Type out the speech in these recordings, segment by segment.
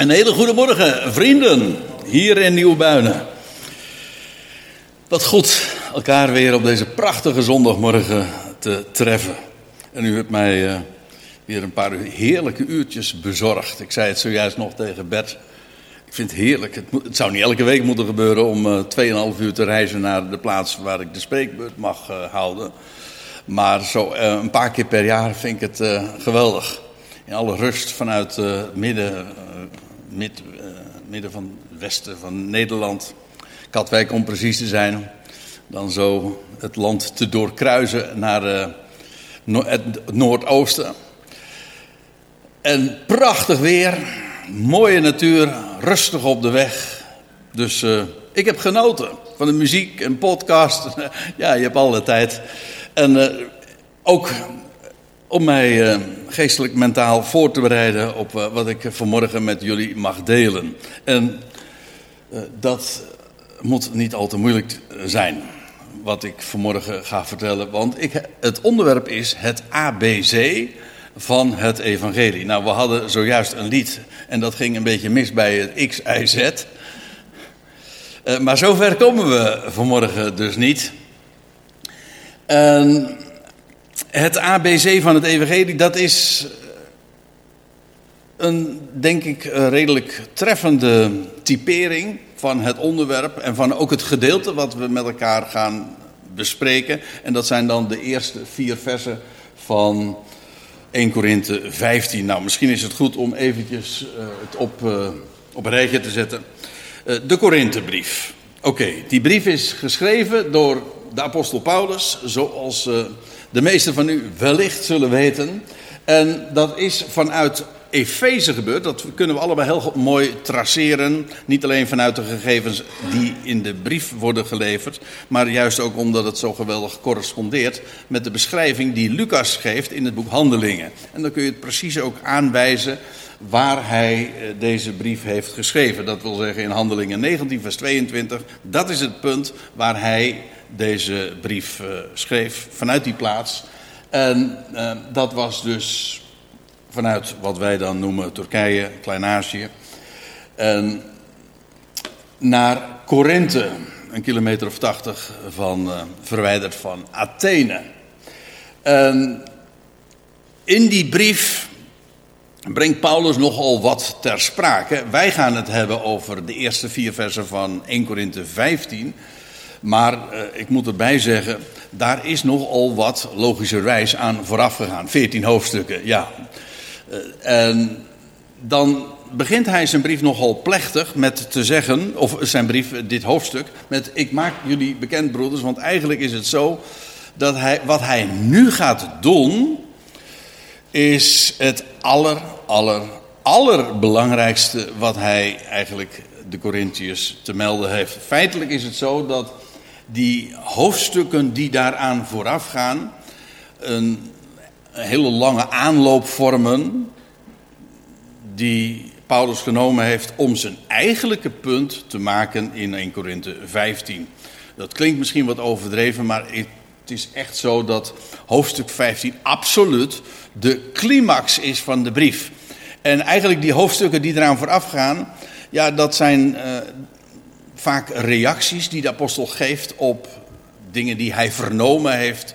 Een hele goede morgen, vrienden, hier in Nieuwbuinen. Wat goed elkaar weer op deze prachtige zondagmorgen te treffen. En u hebt mij uh, weer een paar heerlijke uurtjes bezorgd. Ik zei het zojuist nog tegen Bert. Ik vind het heerlijk. Het, zou niet elke week moeten gebeuren om uh, 2,5 uur te reizen naar de plaats waar ik de spreekbeurt mag uh, houden. Maar zo een paar keer per jaar vind ik het geweldig. In alle rust vanuit het midden uh, midden van het westen van Nederland. Katwijk om precies te zijn. Dan zo het land te doorkruisen naar no het noordoosten. En prachtig weer. Mooie natuur. Rustig op de weg. Dus uh, ik heb genoten van de muziek en podcast. ja, je hebt alle tijd. En ook om mij uh, geestelijk mentaal voor te bereiden op uh, wat ik vanmorgen met jullie mag delen. En uh, dat moet niet al te moeilijk zijn, wat ik vanmorgen ga vertellen. Want ik, het onderwerp is het ABC van het evangelie. Nou, we hadden zojuist een lied en dat ging een beetje mis bij het X, Y, Z. maar zover komen we vanmorgen dus niet. En het ABC van het Evangelie, dat is een, denk ik, redelijk treffende typering van het onderwerp en van ook het gedeelte wat we met elkaar gaan bespreken. En dat zijn dan de eerste vier versen van 1 Korinthe 15. Nou, misschien is het goed om eventjes uh, het op, uh, op een rijtje te zetten. De Korinthebrief. Oké, die brief is geschreven door de apostel Paulus, zoals de meesten van u wellicht zullen weten. En dat is vanuit Efeze gebeurd. Dat kunnen we allebei heel mooi traceren. Niet alleen vanuit de gegevens die in de brief worden geleverd. Maar juist ook omdat het zo geweldig correspondeert met de beschrijving die Lucas geeft in het boek Handelingen. En dan kun je het precies ook aanwijzen waar hij deze brief heeft geschreven. Dat wil zeggen in Handelingen 19, vers 22. Dat is het punt waar hij deze brief uh, schreef vanuit die plaats. En uh, dat was dus vanuit wat wij dan noemen Turkije, Klein-Azië. Naar Korinthe, een kilometer of tachtig van, uh, verwijderd van Athene. En in die brief brengt Paulus nogal wat ter sprake. Wij gaan het hebben over de eerste vier versen van 1 Korinthe 15. Maar uh, ik moet erbij zeggen, daar is nogal wat logischerwijs aan vooraf gegaan. 14 hoofdstukken, ja. Uh, en dan begint hij zijn brief nogal plechtig met te zeggen, of zijn brief, dit hoofdstuk, met ik maak jullie bekend broeders, want eigenlijk is het zo dat hij, wat hij nu gaat doen, is het aller, aller, allerbelangrijkste wat hij eigenlijk de Corinthiërs te melden heeft. Feitelijk is het zo dat die hoofdstukken die daaraan voorafgaan, een hele lange aanloop vormen, die Paulus genomen heeft om zijn eigenlijke punt te maken in 1 Korinthe 15. Dat klinkt misschien wat overdreven, maar het is echt zo dat hoofdstuk 15 absoluut de climax is van de brief. En eigenlijk die hoofdstukken die eraan vooraf gaan, ja, dat zijn uh, vaak reacties die de apostel geeft op dingen die hij vernomen heeft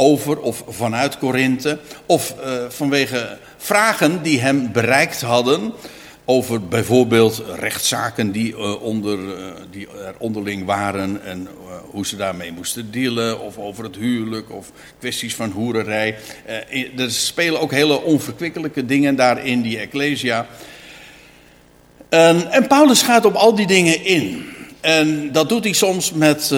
over of vanuit Korinthe. Of uh, vanwege vragen die hem bereikt hadden over bijvoorbeeld rechtszaken die, uh, onder, uh, die er onderling waren en hoe ze daarmee moesten dealen. Of over het huwelijk of kwesties van hoererij. er spelen ook hele onverkwikkelijke dingen daar in die Ecclesia. En, Paulus gaat op al die dingen in. En dat doet hij soms met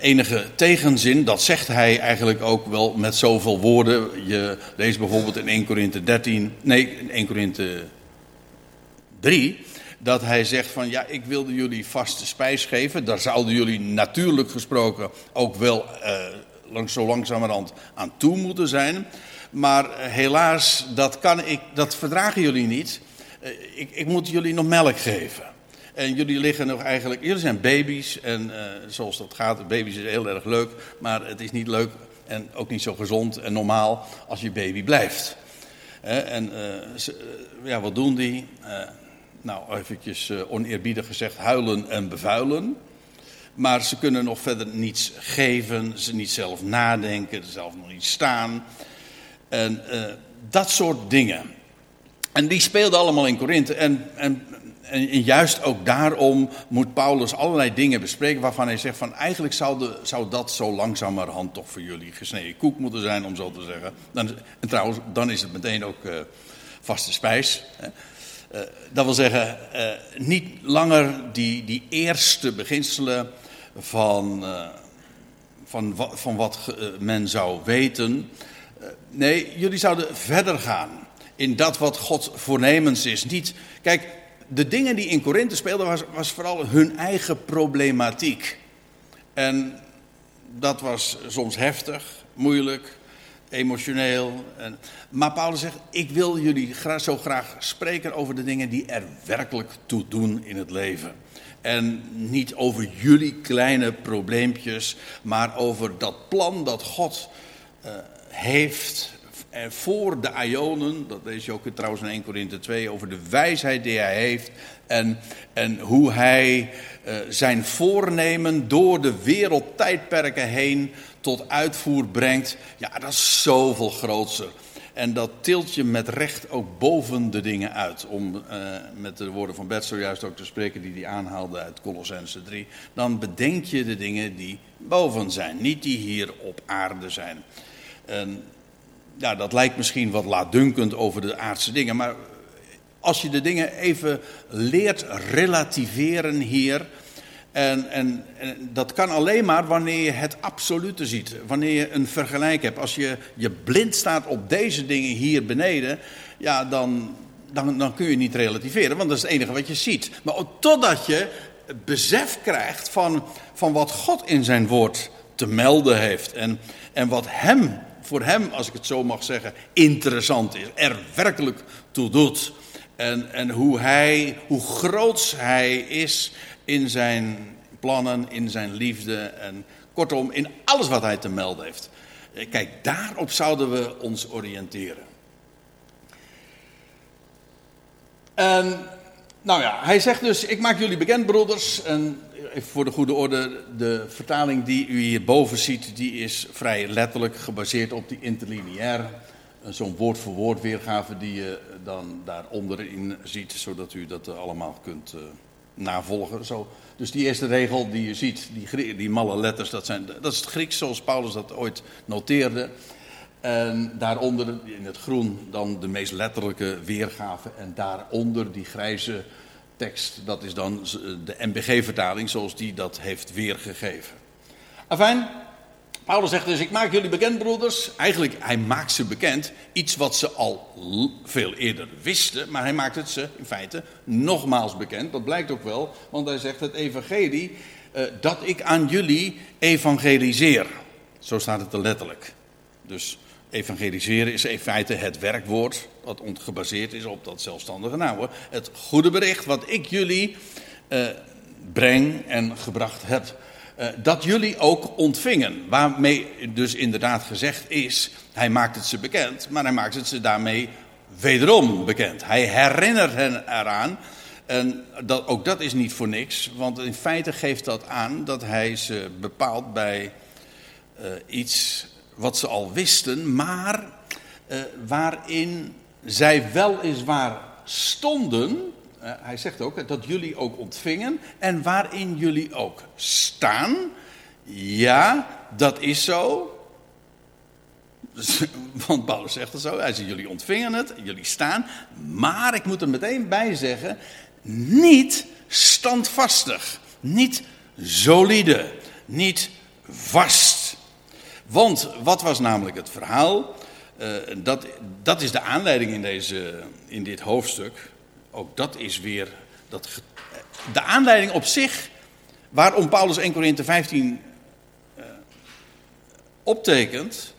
enige tegenzin. Dat zegt hij eigenlijk ook wel met zoveel woorden. Je leest bijvoorbeeld in 1 Korinthe 13, nee, in 1 Korinthe 3, dat hij zegt van ja, ik wilde jullie vaste spijs geven. Daar zouden jullie natuurlijk gesproken ook wel uh, langs, zo langzamerhand aan toe moeten zijn. Maar helaas, dat, kan ik, dat verdragen jullie niet. Uh, ik, ik moet jullie nog melk geven. En jullie liggen nog eigenlijk, jullie zijn baby's en uh, zoals dat gaat, baby's is heel erg leuk, maar het is niet leuk en ook niet zo gezond en normaal als je baby blijft. En uh, ze, ja, wat doen die? Uh, nou eventjes oneerbiedig gezegd, huilen en bevuilen. Maar ze kunnen nog verder niets geven, ze niet zelf nadenken, zelf nog niet staan. En dat soort dingen. En die speelden allemaal in Korinthe. En, en, en, juist ook daarom moet Paulus allerlei dingen bespreken waarvan hij zegt van eigenlijk zou, de, zou dat zo langzamerhand toch voor jullie gesneden koek moeten zijn, om zo te zeggen. Dan, en trouwens, dan is het meteen ook uh, vaste spijs. Hè. Uh, dat wil zeggen, uh, niet langer die, die eerste beginselen van, van, van wat men zou weten. nee, jullie zouden verder gaan in dat wat God voornemens is. Niet, kijk, de dingen die in Korinthe speelden was, was vooral hun eigen problematiek. En dat was soms heftig, moeilijk, emotioneel. En, maar Paulus zegt: Ik wil jullie graag, zo graag spreken over de dingen die er werkelijk toe doen in het leven. En niet over jullie kleine probleempjes, maar over dat plan dat God uh, heeft en voor de Ionen, dat lees je ook trouwens in 1 Korinthe 2, over de wijsheid die hij heeft. En, en hoe hij uh, zijn voornemen door de wereldtijdperken heen tot uitvoer brengt. Ja, dat is zoveel groter. En dat tilt je met recht ook boven de dingen uit. Om uh, met de woorden van Bert zojuist ook te spreken die hij aanhaalde uit Colossense 3. Dan bedenk je de dingen die boven zijn, niet die hier op aarde zijn. En ja, dat lijkt misschien wat laatdunkend over de aardse dingen. Maar als je de dingen even leert relativeren hier. En, en, en, dat kan alleen maar wanneer je het absolute ziet. Wanneer je een vergelijk hebt. Als je, je blind staat op deze dingen hier beneden. Ja, dan, dan, dan kun je niet relativeren. Want dat is het enige wat je ziet. Maar totdat je besef krijgt van, van wat God in zijn woord te melden heeft. En, en wat hem voor hem, als ik het zo mag zeggen, interessant is. Er werkelijk toe doet. En, en hoe hij, hoe groots hij is in zijn plannen, in zijn liefde. En kortom, in alles wat hij te melden heeft. Kijk, daarop zouden we ons oriënteren. En, nou ja, hij zegt dus: Ik maak jullie bekend, broeders. En even voor de goede orde, de vertaling die u hierboven ziet, die is vrij letterlijk gebaseerd op die interlineair. Zo'n woord voor woord weergave die je dan daaronder in ziet, zodat u dat allemaal kunt uh, navolgen. Zo. Dus die eerste regel die je ziet, die, die malle letters, dat, zijn, dat is het Grieks zoals Paulus dat ooit noteerde. En daaronder in het groen dan de meest letterlijke weergave. En daaronder die grijze tekst, dat is dan de MBG-vertaling zoals die dat heeft weergegeven. Afijn, Paulus zegt dus, ik maak jullie bekend broeders. Eigenlijk, hij maakt ze bekend, iets wat ze al veel eerder wisten, maar hij maakt het ze in feite nogmaals bekend. Dat blijkt ook wel, want hij zegt het evangelie uh, dat ik aan jullie evangeliseer. Zo staat het er letterlijk. Dus Evangeliseren is in feite het werkwoord dat gebaseerd is op dat zelfstandige naam. Het goede bericht wat ik jullie uh, breng en gebracht heb. Uh, dat jullie ook ontvingen. Waarmee dus inderdaad gezegd is, hij maakt het ze bekend, maar hij maakt het ze daarmee wederom bekend. Hij herinnert hen eraan. En dat, ook dat is niet voor niks, want in feite geeft dat aan dat hij ze bepaalt bij uh, iets wat ze al wisten, maar uh, waarin zij weliswaar stonden. Uh, hij zegt ook dat jullie ook ontvingen en waarin jullie ook staan. Ja, dat is zo. Want Paulus zegt het zo. Hij zegt: jullie ontvingen het, jullie staan. Maar ik moet er meteen bij zeggen: niet standvastig, niet solide, niet vast. Want wat was namelijk het verhaal? Uh, dat, dat is de aanleiding in, deze, in dit hoofdstuk. Ook dat is weer. Dat, de aanleiding op zich. Waarom Paulus 1 Korinthe 15 uh, optekent.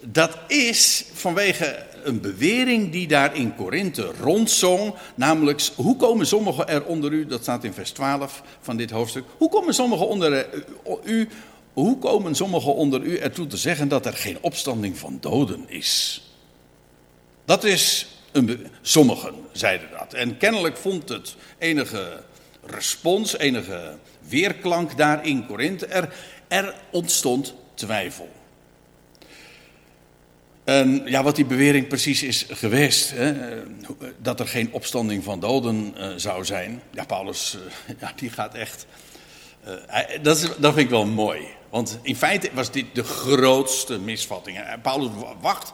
Dat is vanwege een bewering die daar in Korinthe rondzong. Namelijk, hoe komen sommigen er onder u, dat staat in vers 12 van dit hoofdstuk. Hoe komen sommigen onder u hoe komen sommigen onder u ertoe te zeggen dat er geen opstanding van doden is? Dat is Een sommigen zeiden dat. En kennelijk vond het enige respons, enige weerklank daar in Korinthe. Er, er ontstond twijfel. En ja, wat die bewering precies is geweest, hè, dat er geen opstanding van doden uh, zou zijn. Ja, Paulus, uh, ja, die gaat echt. Dat, is, dat vind ik wel mooi. Want in feite was dit de grootste misvatting. Paulus wacht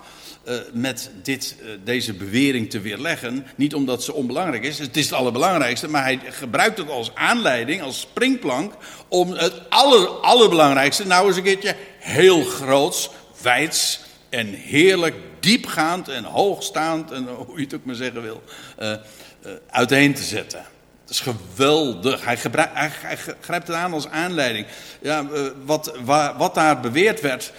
met dit, deze bewering te weerleggen. Niet omdat ze onbelangrijk is, het is het allerbelangrijkste. Maar hij gebruikt het als aanleiding, als springplank. om het aller, allerbelangrijkste, nou eens een keertje heel groots, wijds en heerlijk diepgaand en hoogstaand, en hoe je het ook maar zeggen wil, uiteen te zetten. Dat is geweldig. Hij, grijpt het aan als aanleiding. Ja, uh, wat, wat daar beweerd werd,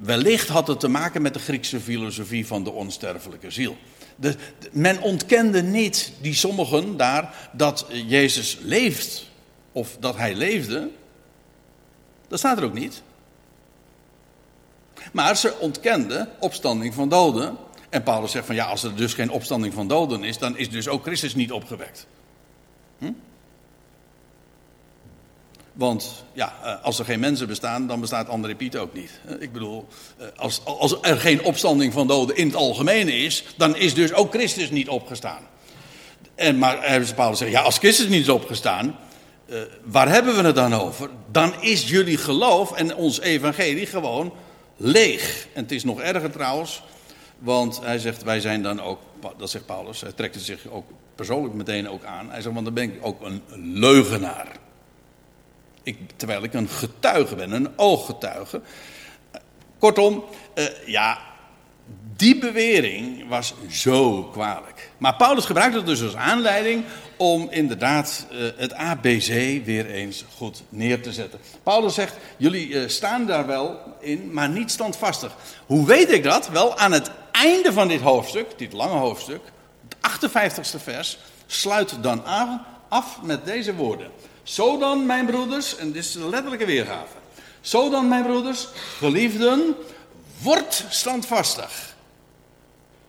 wellicht had het te maken met de Griekse filosofie van de onsterfelijke ziel. Men ontkende niet, die sommigen daar, dat Jezus leeft. Of dat hij leefde. Dat staat er ook niet. Maar ze ontkenden opstanding van doden. En Paulus zegt van ja, als er dus geen opstanding van doden is, dan is dus ook Christus niet opgewekt. Hm? Want ja, eh, als er geen mensen bestaan, dan bestaat André Piet ook niet. Ik bedoel, eh, als, als er geen opstanding van doden in het algemene is, dan is dus ook Christus niet opgestaan. En, maar ze Paulus zegt, ja, als Christus niet is opgestaan, waar hebben we het dan over? Dan is jullie geloof en ons evangelie gewoon leeg. En het is nog erger trouwens, want hij zegt, wij zijn dan ook, dat zegt Paulus, hij trekt het zich ook persoonlijk meteen ook aan. Hij zegt, want dan ben ik ook een leugenaar. Ik, terwijl ik een getuige ben, een ooggetuige. Kortom, uh, ja, die bewering was zo kwalijk. Maar Paulus gebruikt het dus als aanleiding om inderdaad uh, het ABC weer eens goed neer te zetten. Paulus zegt, jullie uh, staan daar wel in, maar niet standvastig. Hoe weet ik dat? Wel, aan het einde van dit hoofdstuk, dit lange hoofdstuk, het 58ste vers, sluit dan af met deze woorden. Zo dan, mijn broeders, en dit is de letterlijke weergave. Zo dan, mijn broeders, geliefden, word standvastig.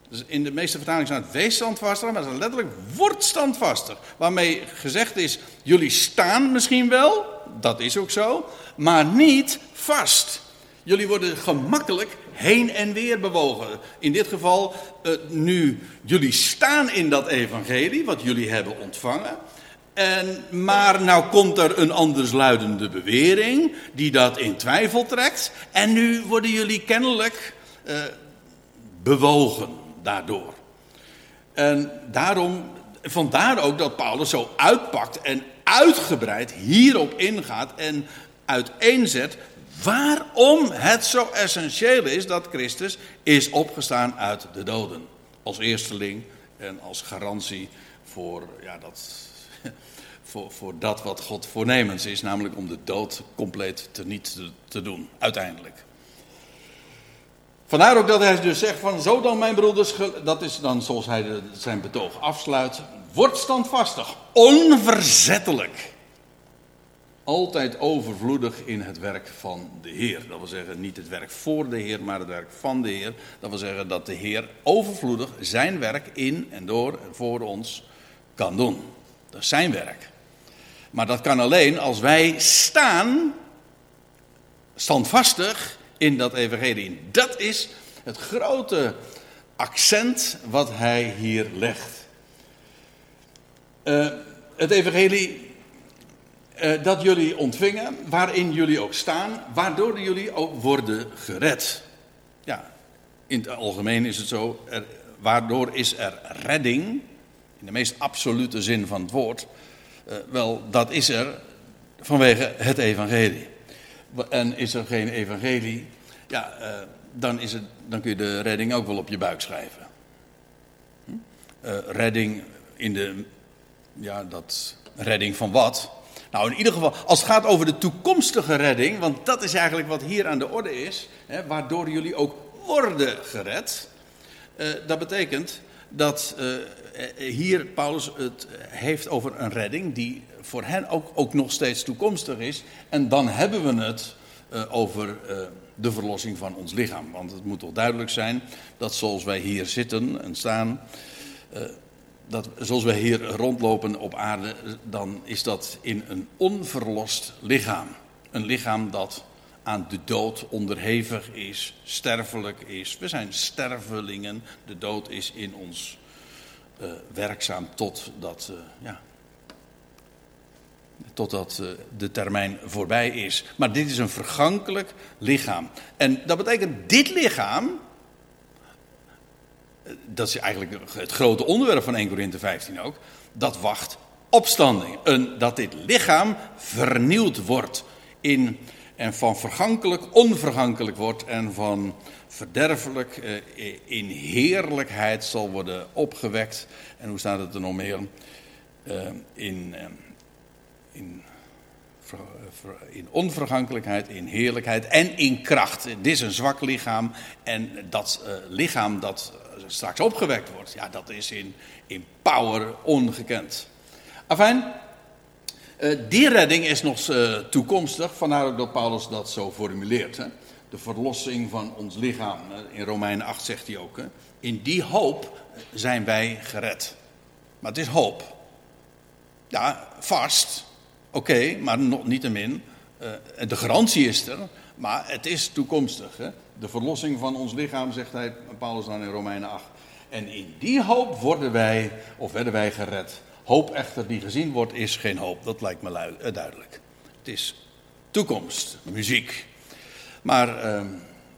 Dus in de meeste vertalingen staat wees standvastig, maar het is letterlijk word standvastig. Waarmee gezegd is, jullie staan misschien wel, dat is ook zo, maar niet vast. Jullie worden gemakkelijk heen en weer bewogen. In dit geval, uh, nu jullie staan in dat evangelie, wat jullie hebben ontvangen. En, maar nou komt er een andersluidende bewering die dat in twijfel trekt. En nu worden jullie kennelijk uh, bewogen daardoor. En daarom, vandaar ook dat Paulus zo uitpakt en uitgebreid hierop ingaat en uiteenzet waarom het zo essentieel is dat Christus is opgestaan uit de doden. Als eersteling en als garantie voor, ja, dat, voor, voor dat wat God voornemens is, namelijk om de dood compleet te, te doen, uiteindelijk. Vandaar ook dat hij dus zegt van zo dan mijn broeders, dat is dan zoals hij zijn betoog afsluit. Word standvastig, onverzettelijk. Altijd overvloedig in het werk van de Heer. Dat wil zeggen niet het werk voor de Heer, maar het werk van de Heer. Dat wil zeggen dat de Heer overvloedig zijn werk in en door en voor ons kan doen. Dat is zijn werk. Maar dat kan alleen als wij staan, standvastig, in dat evangelie. Dat is het grote accent wat hij hier legt. Uh, het evangelie uh, dat jullie ontvingen, waarin jullie ook staan, waardoor jullie ook worden gered. Ja, in het algemeen is het zo, waardoor is er redding, in de meest absolute zin van het woord. Uh, wel, dat is er vanwege het evangelie. En is er geen evangelie, ja, uh, dan, is het, dan kun je de redding ook wel op je buik schrijven. Hm? Uh, redding in de, ja, dat, redding van wat? Nou, in ieder geval, als het gaat over de toekomstige redding, want dat is eigenlijk wat hier aan de orde is, hè, waardoor jullie ook worden gered. Uh, dat betekent dat hier Paulus het heeft over een redding die voor hen ook, ook nog steeds toekomstig is. En dan hebben we het uh, over uh, de verlossing van ons lichaam. Want het moet toch duidelijk zijn dat zoals wij hier zitten en staan, uh, dat zoals wij hier rondlopen op aarde, dan is dat in een onverlost lichaam. Een lichaam dat aan de dood onderhevig is, sterfelijk is. We zijn stervelingen. De dood is in ons werkzaam totdat, uh, ja, totdat uh, de termijn voorbij is. Maar dit is een vergankelijk lichaam. En dat betekent, dit lichaam, dat is eigenlijk het grote onderwerp van 1 Corinthië 15 ook, dat wacht opstanding. Een, dat dit lichaam vernieuwd wordt in en van vergankelijk onvergankelijk wordt en van verderfelijk eh, in heerlijkheid zal worden opgewekt. En hoe staat het er nog meer? In, in, in onvergankelijkheid, in heerlijkheid en in kracht. Dit is een zwak lichaam en dat uh, lichaam dat straks opgewekt wordt, ja, dat is in, in power ongekend. Afijn, uh, die redding is nog toekomstig, vandaar ook dat Paulus dat zo formuleert. Hè? De verlossing van ons lichaam. In Romeinen 8 zegt hij ook. Hè? In die hoop zijn wij gered. Maar het is hoop. Ja, vast. Oké, maar nog niettemin. Uh, de garantie is er, maar het is toekomstig. Hè? De verlossing van ons lichaam, zegt hij, Paulus dan in Romeinen 8. En in die hoop worden wij, of werden wij gered. Hoop echter die gezien wordt, is geen hoop. Dat lijkt me eh, duidelijk. Het is toekomst, muziek. Maar uh,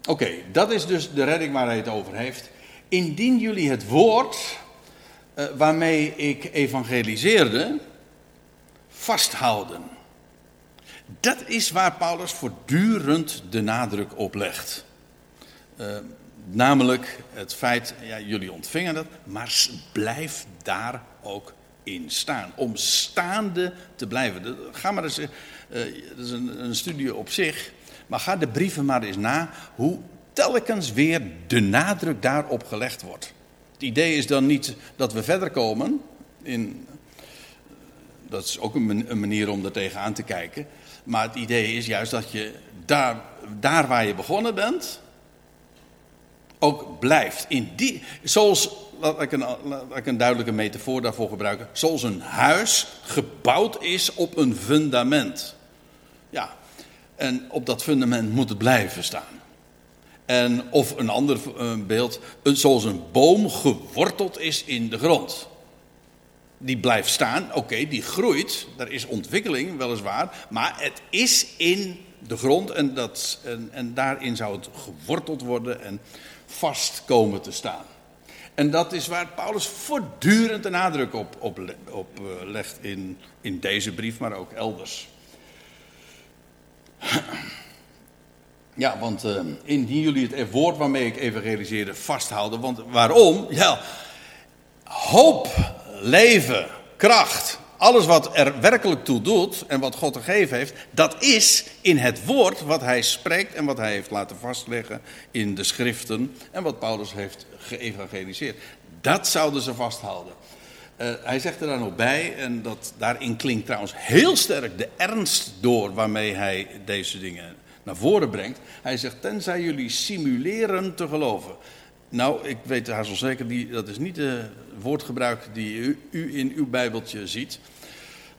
oké, dat is dus de redding waar hij het over heeft. Indien jullie het woord uh, waarmee ik evangeliseerde vasthouden. Dat is waar Paulus voortdurend de nadruk op legt. Uh, namelijk het feit, ja, jullie ontvingen dat, maar blijf daar ook in staan. Om staande te blijven. Ga maar eens, uh, dat is een, een studie op zich. Maar ga de brieven maar eens na hoe telkens weer de nadruk daarop gelegd wordt. Het idee is dan niet dat we verder komen. In, dat is ook een manier om er tegenaan te kijken. Maar het idee is juist dat je daar, daar waar je begonnen bent, ook blijft. In die, zoals laat ik, een, ik duidelijke metafoor daarvoor gebruiken. Zoals een huis gebouwd is op een fundament. Ja, en op dat fundament moet het blijven staan. En of een ander eh, beeld, zoals een boom geworteld is in de grond. Die blijft staan, oké, die groeit, er is ontwikkeling weliswaar, maar het is in de grond en, dat, en, en daarin zou het geworteld worden en vast komen te staan. En dat is waar Paulus voortdurend de nadruk op, op, op uh, legt in, in deze brief, maar ook elders. Ja, want uh, indien jullie het woord waarmee ik evangeliseerde vasthouden. Want waarom? Ja, hoop, leven, kracht, alles wat er werkelijk toe doet en wat God gegeven heeft, dat is in het woord wat hij spreekt en wat hij heeft laten vastleggen in de schriften en wat Paulus heeft geëvangeliseerd. Dat zouden ze vasthouden. Uh, hij zegt er dan nog bij, en dat, daarin klinkt trouwens heel sterk de ernst door waarmee hij deze dingen naar voren brengt. Hij zegt, tenzij jullie simuleren te geloven. Nou, ik weet haast wel zeker, die, dat is niet het woordgebruik die u, in uw Bijbeltje ziet.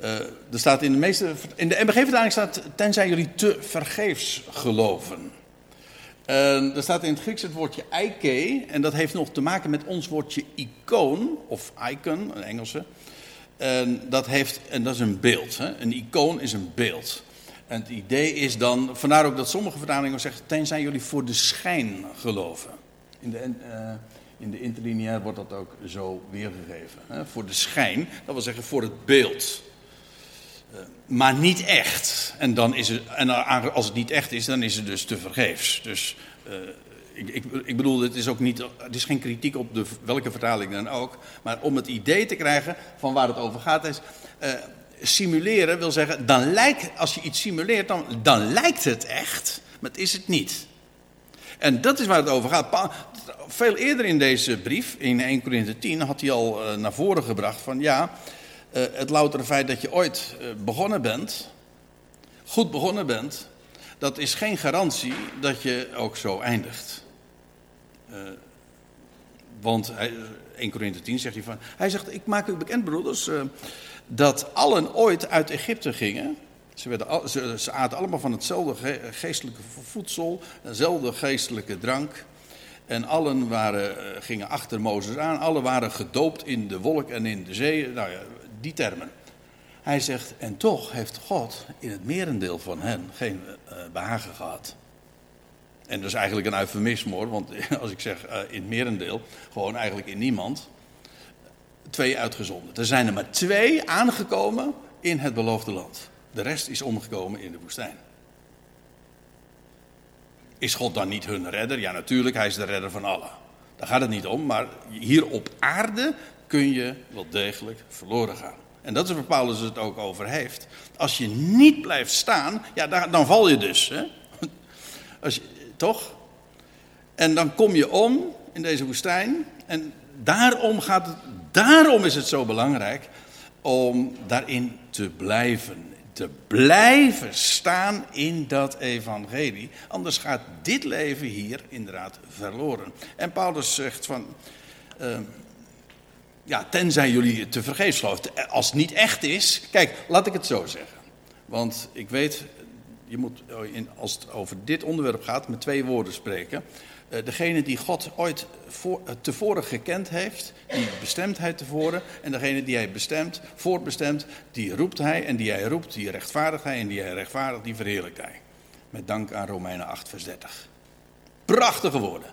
Uh, er staat in de meeste. In de MBG-vertaling staat. Tenzij jullie te vergeefs geloven. Uh, er staat in het Grieks het woordje eike. En dat heeft nog te maken met ons woordje icoon. Of icon, een Engelse. En dat, heeft, en dat is een beeld. Hè? Een icoon is een beeld. En het idee is dan. Vandaar ook dat sommige vertalingen zeggen. Tenzij jullie voor de schijn geloven. In de, uh, in de interlineair wordt dat ook zo weergegeven. Hè? Voor de schijn, dat wil zeggen voor het beeld. Uh, maar niet echt. En, dan is het, en als het niet echt is, dan is het dus te vergeefs. Dus uh, ik, ik, ik, bedoel, het is ook niet, het is geen kritiek op de, welke vertaling dan ook. Maar om het idee te krijgen van waar het over gaat, is. Simuleren wil zeggen, dan lijkt, als je iets simuleert, dan, dan lijkt het echt, maar het is het niet. En dat is waar het over gaat. Veel eerder in deze brief, in 1 Corinthië 10, had hij al uh, naar voren gebracht van ja, uh, het loutere feit dat je ooit uh, begonnen bent, goed begonnen bent, dat is geen garantie dat je ook zo eindigt. Want hij, 1 Corinthië 10 zegt hij van. Hij zegt: Ik maak u bekend, broeders, dat allen ooit uit Egypte gingen. Ze, werden, ze aten allemaal van hetzelfde geestelijke voedsel, dezelfde geestelijke drank. En allen waren, eh, gingen achter Mozes aan. Allen waren gedoopt in de wolk en in de zee. Nou ja, die termen. Hij zegt, en toch heeft God in het merendeel van hen geen uh, behagen gehad. En dat is eigenlijk een eufemisme hoor, want als ik zeg in het merendeel, gewoon eigenlijk in niemand. Twee uitgezonden. Er zijn er maar twee aangekomen in het beloofde land. De rest is omgekomen in de woestijn. Is God dan niet hun redder? Ja, natuurlijk, hij is de redder van allen. Daar gaat het niet om, maar hier op aarde kun je wel degelijk verloren gaan. En dat is waar Paulus het ook over heeft. Als je niet blijft staan, ja, dan val je dus. Hè? Als toch? En dan kom je om in deze woestijn. En daarom, gaat het, daarom is het zo belangrijk om daarin te blijven te blijven staan in dat evangelie. Anders gaat dit leven hier inderdaad verloren. En Paulus zegt van, uh, ja, tenzij jullie te vergeefs geloven. Als het niet echt is, kijk, laat ik het zo zeggen. Want ik weet, je moet, als het over dit onderwerp gaat, met twee woorden spreken. Eh, degene die God ooit voor, eh, tevoren gekend heeft, die bestemt hij tevoren. En degene die hij bestemt, voortbestemt, die roept hij. En die hij roept, die rechtvaardigt hij. En die hij rechtvaardigt, die verheerlijkt hij. Met dank aan Romeinen 8, vers 30. Prachtige woorden.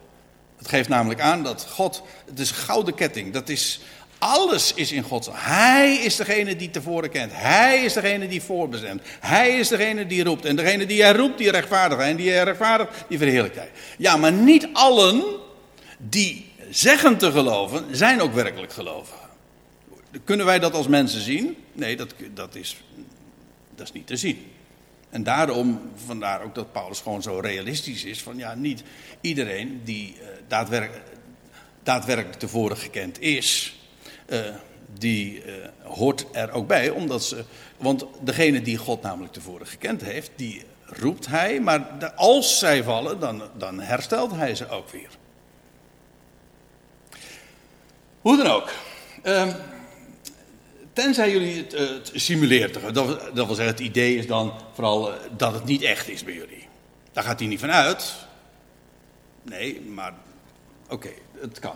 Het geeft namelijk aan dat God, het is een gouden ketting. Dat is alles is in Gods. Hij is degene die tevoren kent. Hij is degene die voorbestemt. Hij is degene die roept. En degene die hij roept, die rechtvaardigt. En die hij rechtvaardigt, die verheerlijkt hij. Ja, maar niet allen die zeggen te geloven, zijn ook werkelijk gelovigen. Kunnen wij dat als mensen zien? Nee, dat, dat, is, dat is niet te zien. En daarom, vandaar ook dat Paulus gewoon zo realistisch is: van ja, niet iedereen die uh, daadwerkelijk, tevoren gekend is, die uh, hoort er ook bij, omdat ze, want degene die God namelijk tevoren gekend heeft, die roept hij, maar als zij vallen, dan, dan herstelt hij ze ook weer. Hoe dan ook. Uh, tenzij jullie het, het simuleert, dat, dat, wil zeggen, het idee is dan vooral dat het niet echt is bij jullie. Daar gaat hij niet van uit. Nee, maar oké, het kan.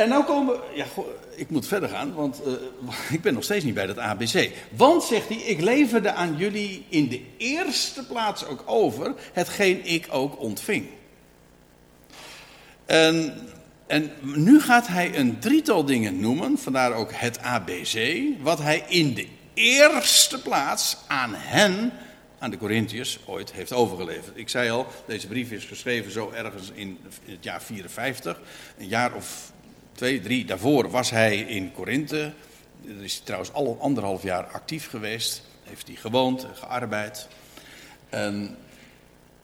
En nou komen ja, ik moet verder gaan, want uh, ik ben nog steeds niet bij dat ABC. Want, zegt hij, ik leverde aan jullie in de eerste plaats ook over hetgeen ik ook ontving. En, en nu gaat hij een drietal dingen noemen, vandaar ook het ABC, wat hij in de eerste plaats aan hen, aan de Corinthiërs, ooit heeft overgeleverd. Ik zei al, deze brief is geschreven zo ergens in het jaar 54, een jaar of twee, drie daarvoor was hij in Korinthe. Daar is hij trouwens al anderhalf jaar actief geweest. Heeft hij gewoond gearbeid. En,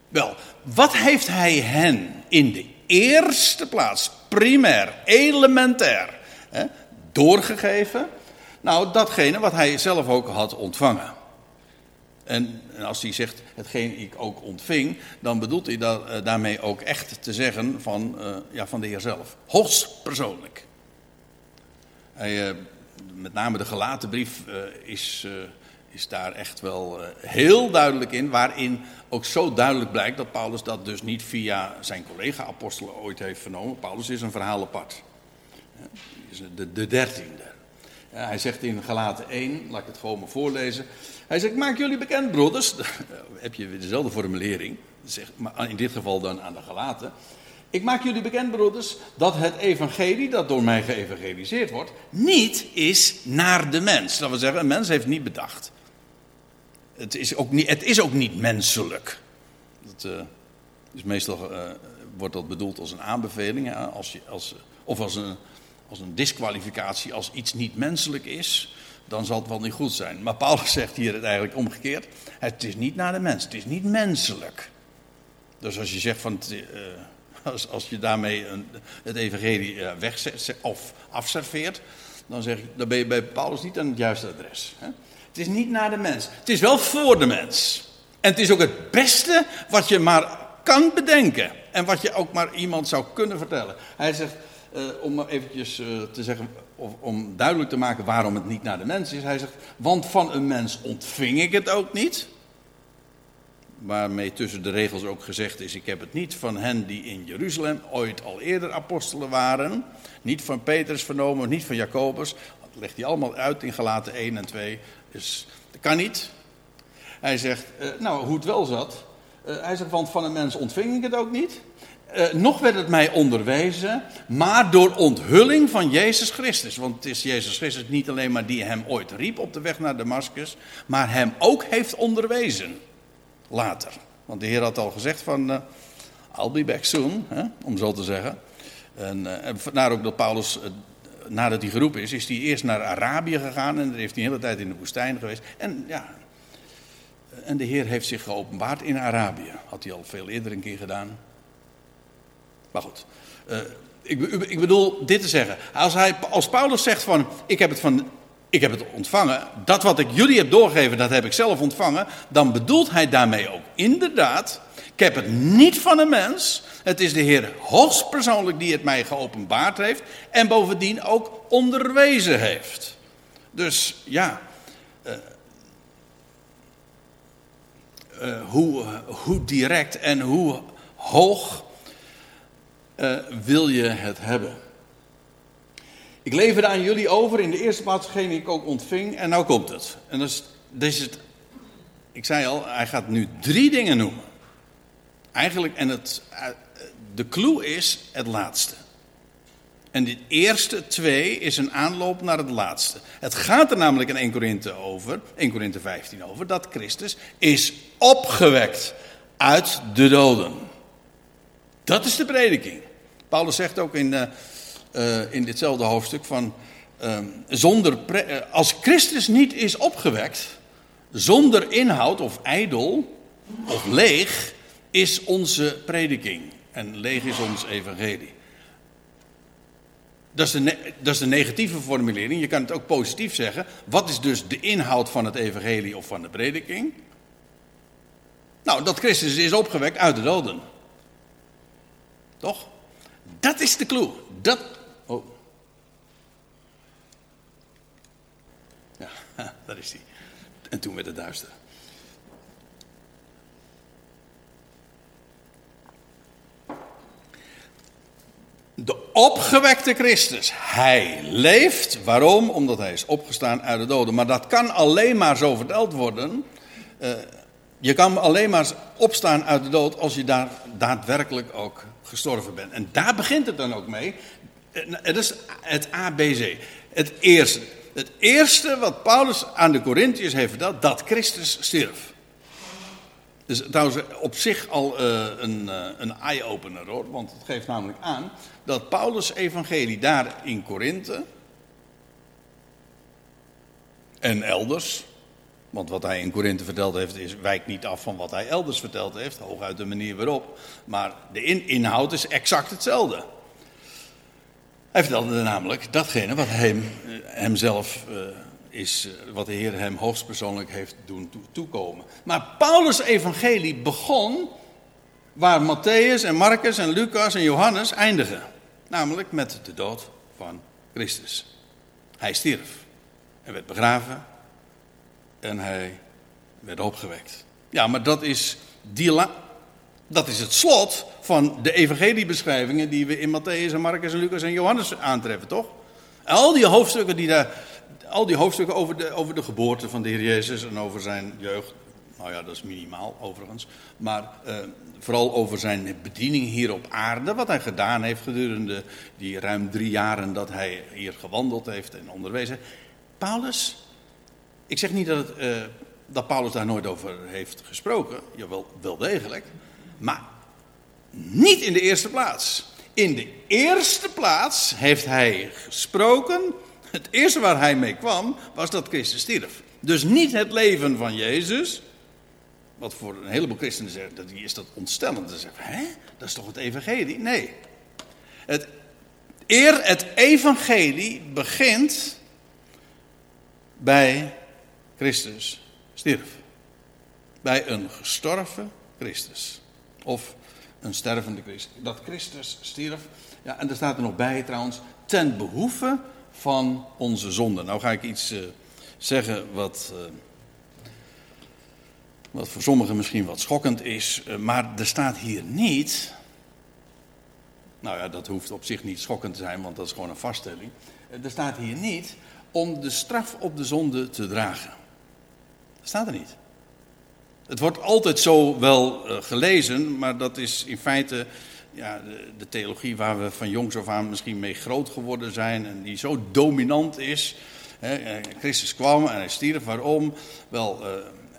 wel, wat heeft hij hen in de eerste plaats, primair, elementair, hè, doorgegeven? Nou, datgene wat hij zelf ook had ontvangen. En, als hij zegt hetgeen ik ook ontving, dan bedoelt hij dat, uh, daarmee ook echt te zeggen van, uh, ja, van de Heer zelf. Hoogstpersoonlijk. Hij, uh, met name de gelaten brief is, is daar echt wel heel duidelijk in, waarin ook zo duidelijk blijkt dat Paulus dat dus niet via zijn collega-apostelen ooit heeft vernomen. Paulus is een verhaal apart. De, de dertiende. Hij zegt in Galaten 1, laat ik het gewoon maar voorlezen. Hij zegt, maak jullie bekend, broeders. heb je weer dezelfde formulering. Zegt, maar in dit geval dan aan de gelaten. Ik maak jullie bekend, broeders, dat het evangelie dat door mij geëvangeliseerd wordt, niet is naar de mens. Dat wil zeggen, een mens heeft niet bedacht. Het is ook niet, het is ook niet menselijk. Dat uh, is meestal uh, wordt dat bedoeld als een aanbeveling, als je, als, of als een, als een disqualificatie als iets niet menselijk is dan zal het wel niet goed zijn. Maar Paulus zegt hier het eigenlijk omgekeerd. Het is niet naar de mens, het is niet menselijk. Dus als je zegt van, uh, als, als je daarmee een, het evangelie uh, wegzet of afserveert, dan, zeg dan ben je bij Paulus niet aan het juiste adres. Hè? Het is niet naar de mens, het is wel voor de mens. En het is ook het beste wat je maar kan bedenken. En wat je ook maar iemand zou kunnen vertellen. Hij zegt, uh, om eventjes uh, te zeggen, of, om duidelijk te maken waarom het niet naar de mens is. Hij zegt, want van een mens ontving ik het ook niet. Waarmee tussen de regels ook gezegd is, ik heb het niet van hen die in Jeruzalem ooit al eerder apostelen waren. Niet van Petrus vernomen, niet van Jacobus. Dat legt hij allemaal uit in Galaten 1 en 2. Dus dat kan niet. Hij zegt, uh, nou hoe het wel zat. hij zegt, want van een mens ontving ik het ook niet. Uh, nog werd het mij onderwezen, maar door onthulling van Jezus Christus. Want het is Jezus Christus niet alleen maar die hem ooit riep op de weg naar Damascus, maar hem ook heeft onderwezen. Later. Want de Heer had al gezegd van, uh, I'll be back soon, hè, om zo te zeggen. En, uh, ook dat Paulus, nadat hij geroepen is, is hij eerst naar Arabië gegaan en daar heeft hij de hele tijd in de woestijn geweest. En ja, en de Heer heeft zich geopenbaard in Arabië. Had hij al veel eerder een keer gedaan. Maar goed, uh, ik, ik, bedoel dit te zeggen. Als, hij, als Paulus zegt van, ik heb het van, ik heb het ontvangen, dat wat ik jullie heb doorgegeven, dat heb ik zelf ontvangen, dan bedoelt hij daarmee ook inderdaad, ik heb het niet van een mens, het is de Heer hoogstpersoonlijk die het mij geopenbaard heeft en bovendien ook onderwezen heeft. Dus ja, uh, uh, hoe, hoe direct en hoe hoog uh, wil je het hebben? Ik leverde aan jullie over in de eerste plaats degene die ik ook ontving. En nou komt het. En dat is, is het. Ik zei al, hij gaat nu drie dingen noemen. Eigenlijk, en het, eh, de clue is het laatste. En de eerste twee is een aanloop naar het laatste. Het gaat er namelijk in 1 Korinthe over, 1 Korinthe 15 over, dat Christus is opgewekt uit de doden. Dat is de prediking. Paulus zegt ook in, uh, uh, in ditzelfde hoofdstuk van, uh, zonder als Christus niet is opgewekt, zonder inhoud of ijdel of leeg, is onze prediking. En leeg is ons evangelie. Dat is, de, dat is de negatieve formulering. Je kan het ook positief zeggen. Wat is dus de inhoud van het evangelie of van de prediking? Nou, dat Christus is opgewekt uit de doden. Toch? Dat is de clue. Dat. Oh. Ja, daar is hij. En toen werd het duister. De opgewekte Christus. Hij leeft. Waarom? Omdat hij is opgestaan uit de doden. Maar dat kan alleen maar zo verteld worden. Uh, je kan alleen maar opstaan uit de dood als je daar daadwerkelijk ook gestorven bent. En daar begint het dan ook mee. Het is het ABC. Het eerste. Het eerste wat Paulus aan de Corinthiërs heeft verteld, dat Christus stierf. Dus trouwens op zich al uh, een, uh, een eye-opener hoor. Want het geeft namelijk aan dat Paulus' evangelie daar in Korinthe en elders want wat hij in Korinthe verteld heeft, is, wijkt niet af van wat hij elders verteld heeft. Hooguit de manier waarop. Maar de in, inhoud is exact hetzelfde. Hij vertelde namelijk datgene wat hem, eh, hemzelf uh, is, uh, wat de Heer hem hoogstpersoonlijk heeft doen toekomen. Maar Paulus' evangelie begon waar Matthäus en Marcus en Lucas en Johannes eindigen. Namelijk met de dood van Christus. Hij stierf en werd begraven en hij werd opgewekt. Ja, maar dat is, die dat is het slot van de evangeliebeschrijvingen die we in Matthäus en Marcus en Lucas en Johannes aantreffen, toch? al die hoofdstukken die daar, al die hoofdstukken over de, over de geboorte van de Heer Jezus en over zijn jeugd, nou ja, dat is minimaal overigens, maar uh, vooral over zijn bediening hier op aarde, wat hij gedaan heeft gedurende die ruim drie jaren dat hij hier gewandeld heeft en onderwezen. Paulus ik zeg niet dat, het, uh, dat Paulus daar nooit over heeft gesproken, jawel, wel degelijk, maar niet in de eerste plaats. In de eerste plaats heeft hij gesproken, het eerste waar hij mee kwam, was dat Christus stierf. Dus niet het leven van Jezus, wat voor een heleboel christenen zeggen, dat is dat ontstellend. Ze zeggen, hè, dat is toch het evangelie? Nee. Het, eer het evangelie begint bij Christus stierf. bij een gestorven Christus. Of een stervende Christus. Dat Christus stierf. Ja, en er staat er nog bij trouwens. Ten behoeve van onze zonde. Nou ga ik iets uh, zeggen wat. Uh, wat voor sommigen misschien wat schokkend is. Uh, maar er staat hier niet. Nou ja, dat hoeft op zich niet schokkend te zijn, want dat is gewoon een vaststelling. Er staat hier niet om de straf op de zonde te dragen. Staat er niet. Het wordt altijd zo wel uh, gelezen, maar dat is in feite ja, de, theologie waar we van jongs af aan misschien mee groot geworden zijn en die zo dominant is. Hè, Christus kwam en hij stierf. Waarom? Wel, uh,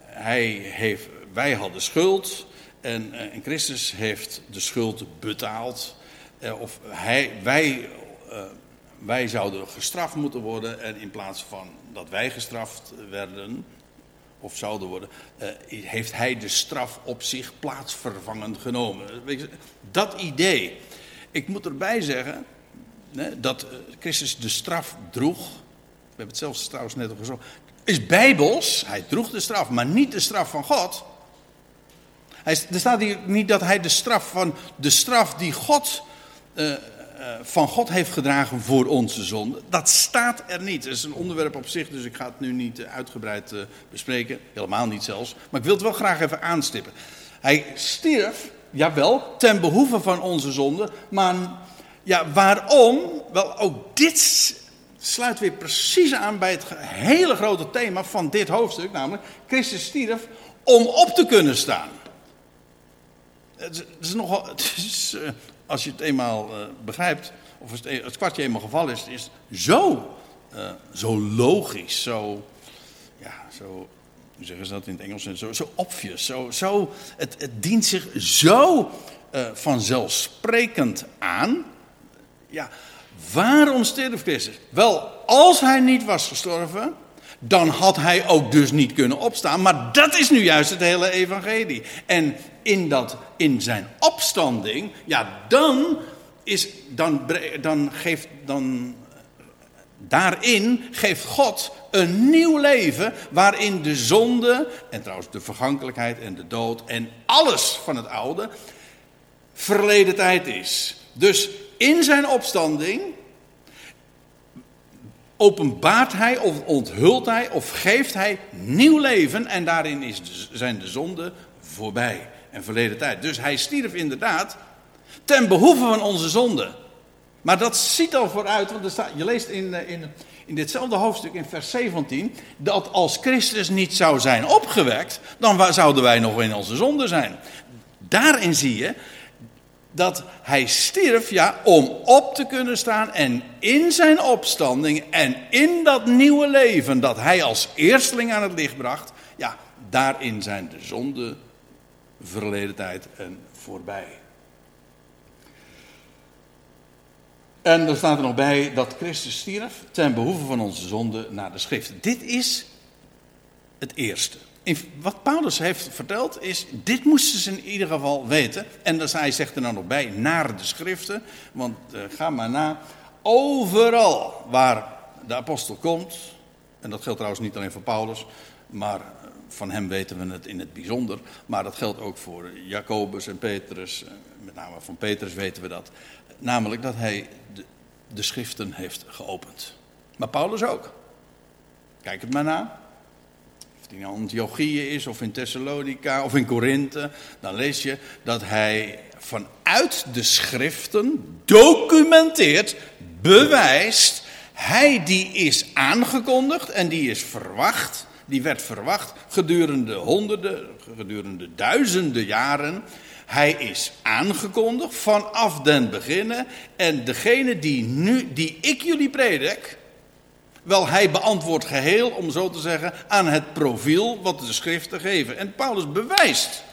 hij heeft, wij hadden schuld en, en Christus heeft de schuld betaald. of hij, wij, wij zouden gestraft moeten worden en in plaats van dat wij gestraft werden, of zouden worden, uh, heeft hij de straf op zich plaatsvervangend genomen. Dat idee. Ik moet erbij zeggen dat uh, Christus de straf droeg. We hebben het zelfs trouwens net al gezegd. Is bijbels, hij droeg de straf, maar niet de straf van God. Hij, er staat hier niet dat hij de straf van de straf die God eh, van God heeft gedragen voor onze zonde. Dat staat er niet. Het is een onderwerp op zich, dus ik ga het nu niet eh, uitgebreid eh, bespreken. Helemaal niet zelfs. Maar ik wil het wel graag even aanstippen. Hij stierf, jawel, ten behoeve van onze zonde. Maar ja, waarom? Wel, ook dit sluit weer precies aan bij het hele grote thema van dit hoofdstuk. Namelijk, Christus stierf om op te kunnen staan. Het is nogal. Het is, als je het eenmaal uh, begrijpt, of het, e-, het, kwartje eenmaal gevallen is, is zo, uh, zo logisch, zo, ja, zo, hoe zeggen ze dat in het Engels, zo, zo obvious, zo, zo, het, het dient zich zo uh, vanzelfsprekend aan. Ja, waarom stierf Christus? Wel, als hij niet was gestorven, dan had hij ook dus niet kunnen opstaan. Maar dat is nu juist het hele evangelie. En in, dat, in zijn opstanding, ja, dan, is, dan, dan geeft, dan, daarin geeft God een nieuw leven waarin de zonde, en trouwens de vergankelijkheid en de dood en alles van het oude, verleden tijd is. Dus in zijn opstanding openbaart hij of onthult hij of geeft hij nieuw leven en daarin is zijn de zonden voorbij en verleden tijd. Dus hij stierf inderdaad ten behoeve van onze zonde. Maar dat ziet al vooruit, want er staat, je leest in, eh, in, in ditzelfde hoofdstuk in vers 17, dat als Christus niet zou zijn opgewekt, dan zouden wij nog in onze zonde zijn. Daarin zie je dat hij stierf, ja, om op te kunnen staan en in zijn opstanding en in dat nieuwe leven dat hij als eersteling aan het licht bracht, ja, daarin zijn de zonde verleden tijd en voorbij. En er staat er nog bij dat Christus stierf ten behoeve van onze zonde naar de schrift. Dit is het eerste wat Paulus heeft verteld is, dit moesten ze in ieder geval weten. En dan, hij zegt er dan nog bij, naar de schriften. Want uh, ga maar na, overal waar de apostel komt, en dat geldt trouwens niet alleen voor Paulus, maar van hem weten we het in het bijzonder. Maar dat geldt ook voor Jacobus en Petrus, eh, met name van Petrus weten we dat. Namelijk dat hij de, de schriften heeft geopend. Maar Paulus ook. Kijk het maar na het in Antiochië is, of in Thessalonica, of in Korinthe, dan lees je dat hij vanuit de schriften documenteert, bewijst, hij die is aangekondigd en die is verwacht, die werd verwacht gedurende honderden, gedurende duizenden jaren. Hij is aangekondigd vanaf den beginnen en degene die nu, die ik jullie predik, wel, hij beantwoordt geheel, om zo te zeggen, aan het profiel wat de schriften geven. En Paulus bewijst.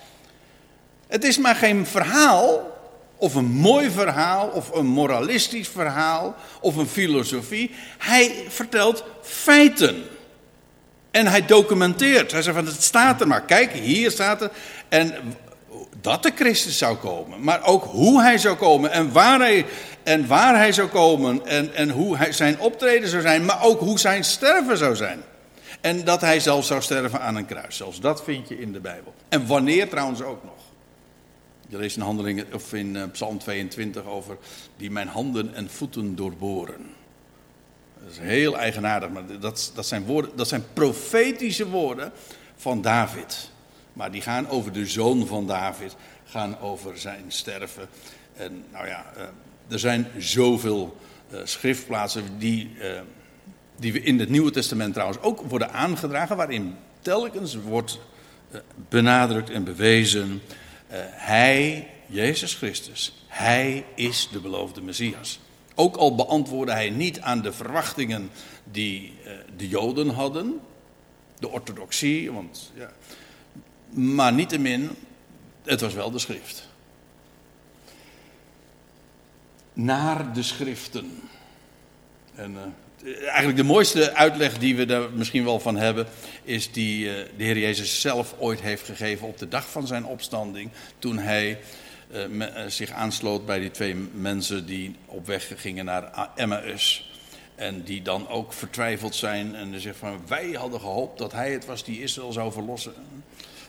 Het is maar geen verhaal, of een mooi verhaal, of een moralistisch verhaal, of een filosofie. Hij vertelt feiten. En hij documenteert. Hij zegt van het staat er maar. Kijk, hier staat er. En dat de Christus zou komen. Maar ook hoe hij zou komen en waar hij en waar hij zou komen en, en hoe hij, zijn optreden zou zijn, maar ook hoe zijn sterven zou zijn. En dat hij zelf zou sterven aan een kruis. Zelfs dat vind je in de Bijbel. En wanneer trouwens ook nog. Je leest in, handelingen, of in uh, Psalm 22 over die mijn handen en voeten doorboren. Dat is heel eigenaardig, maar dat, dat, zijn woorden, dat zijn profetische woorden van David. Maar die gaan over de zoon van David, gaan over zijn sterven. En nou ja, uh, er zijn zoveel uh, schriftplaatsen die, uh, die we in het Nieuwe Testament trouwens ook worden aangedragen, waarin telkens wordt benadrukt en bewezen hij, Jezus Christus, hij is de beloofde Messias. Ook al beantwoordde hij niet aan de verwachtingen die uh, de Joden hadden, de orthodoxie, want ja. Maar niettemin, het was wel de schrift. Naar de schriften. En uh, eigenlijk de mooiste uitleg die we daar misschien wel van hebben, is die uh, de Heer Jezus zelf ooit heeft gegeven op de dag van zijn opstanding. Toen hij me, uh, zich aansloot bij die twee mensen die op weg gingen naar Emmaus. En die dan ook vertwijfeld zijn en zeggen van wij hadden gehoopt dat hij het was die Israël zou verlossen.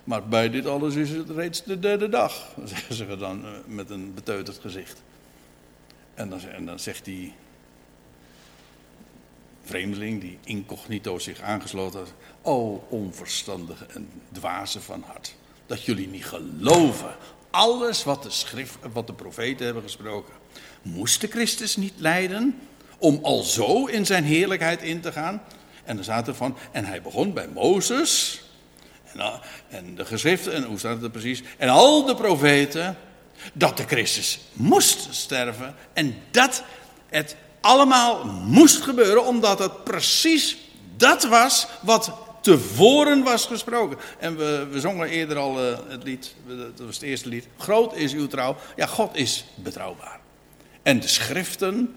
Maar bij dit alles is het reeds de derde dag, zeggen ze dan met een beteuterd gezicht. En dan, dan zegt hij, vreemdeling die incognito zich aangesloten had. O onverstandige en dwaze van hart. Dat jullie niet geloven. Alles wat de, schrift, wat de profeten hebben gesproken. Moest de Christus niet lijden om al zo in zijn heerlijkheid in te gaan? En dan staat er van, en hij begon bij Mozes. En, en de geschriften, en hoe staat het er precies? En al de profeten. Dat de Christus moest sterven. En dat het allemaal moest gebeuren, omdat het precies dat was wat tevoren was gesproken. En we, we zongen eerder al uh, het lied, dat was het eerste lied. Groot is uw trouw. Ja, God is betrouwbaar. En de schriften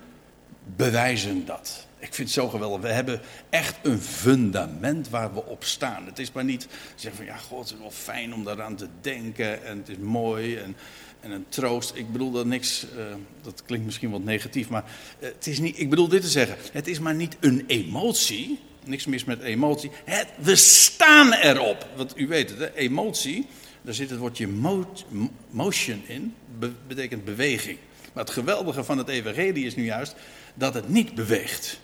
bewijzen dat. Ik vind het zo geweldig. We hebben echt een fundament waar we op staan. Het is maar niet zeggen van ja, God, het is wel fijn om daaraan te denken en het is mooi en en een troost. Ik bedoel dat niks, uh, dat klinkt misschien wat negatief, maar uh, het is niet, ik bedoel dit te zeggen. Het is maar niet een emotie, niks mis met emotie. Het, we staan erop. Want u weet het, hè, emotie, daar zit het woordje motion in, be, betekent beweging. Maar het geweldige van het evangelie is nu juist dat het niet beweegt.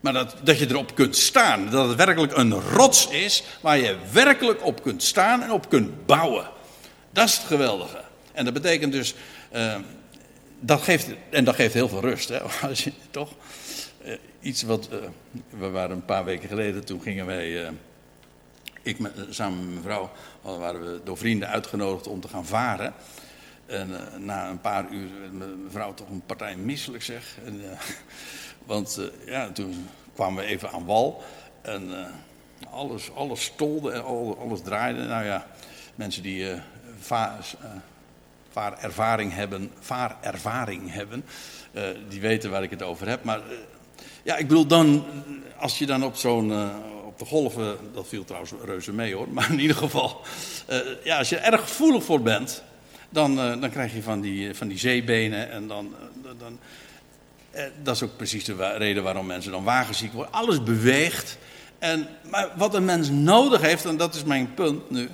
Maar dat, dat je erop kunt staan. Dat het werkelijk een rots is waar je werkelijk op kunt staan en op kunt bouwen. Dat is het geweldige. En dat betekent dus, uh, dat geeft, en dat geeft heel veel rust, hè, toch? Uh, iets wat, uh, we waren een paar weken geleden, toen gingen wij, ik met, samen met mijn vrouw, waren we door vrienden uitgenodigd om te gaan varen. En na een paar uur mijn vrouw toch een partij misselijk, zeg. En, want ja, toen kwamen we even aan wal en alles, alles stolde en alles draaide. Nou ja, mensen die va vaarervaring hebben, hebben die weten waar ik het over heb. Maar ja, ik bedoel dan, als je dan op zo'n, uh, op de golven, dat viel trouwens reuze mee hoor, maar in ieder geval, ja, als je er erg gevoelig voor bent, dan, dan krijg je van die, van die zeebenen en dan, dan dat is ook precies de reden waarom mensen dan wagenziek worden. Alles beweegt. En, maar wat een mens nodig heeft, en dat is mijn punt nu,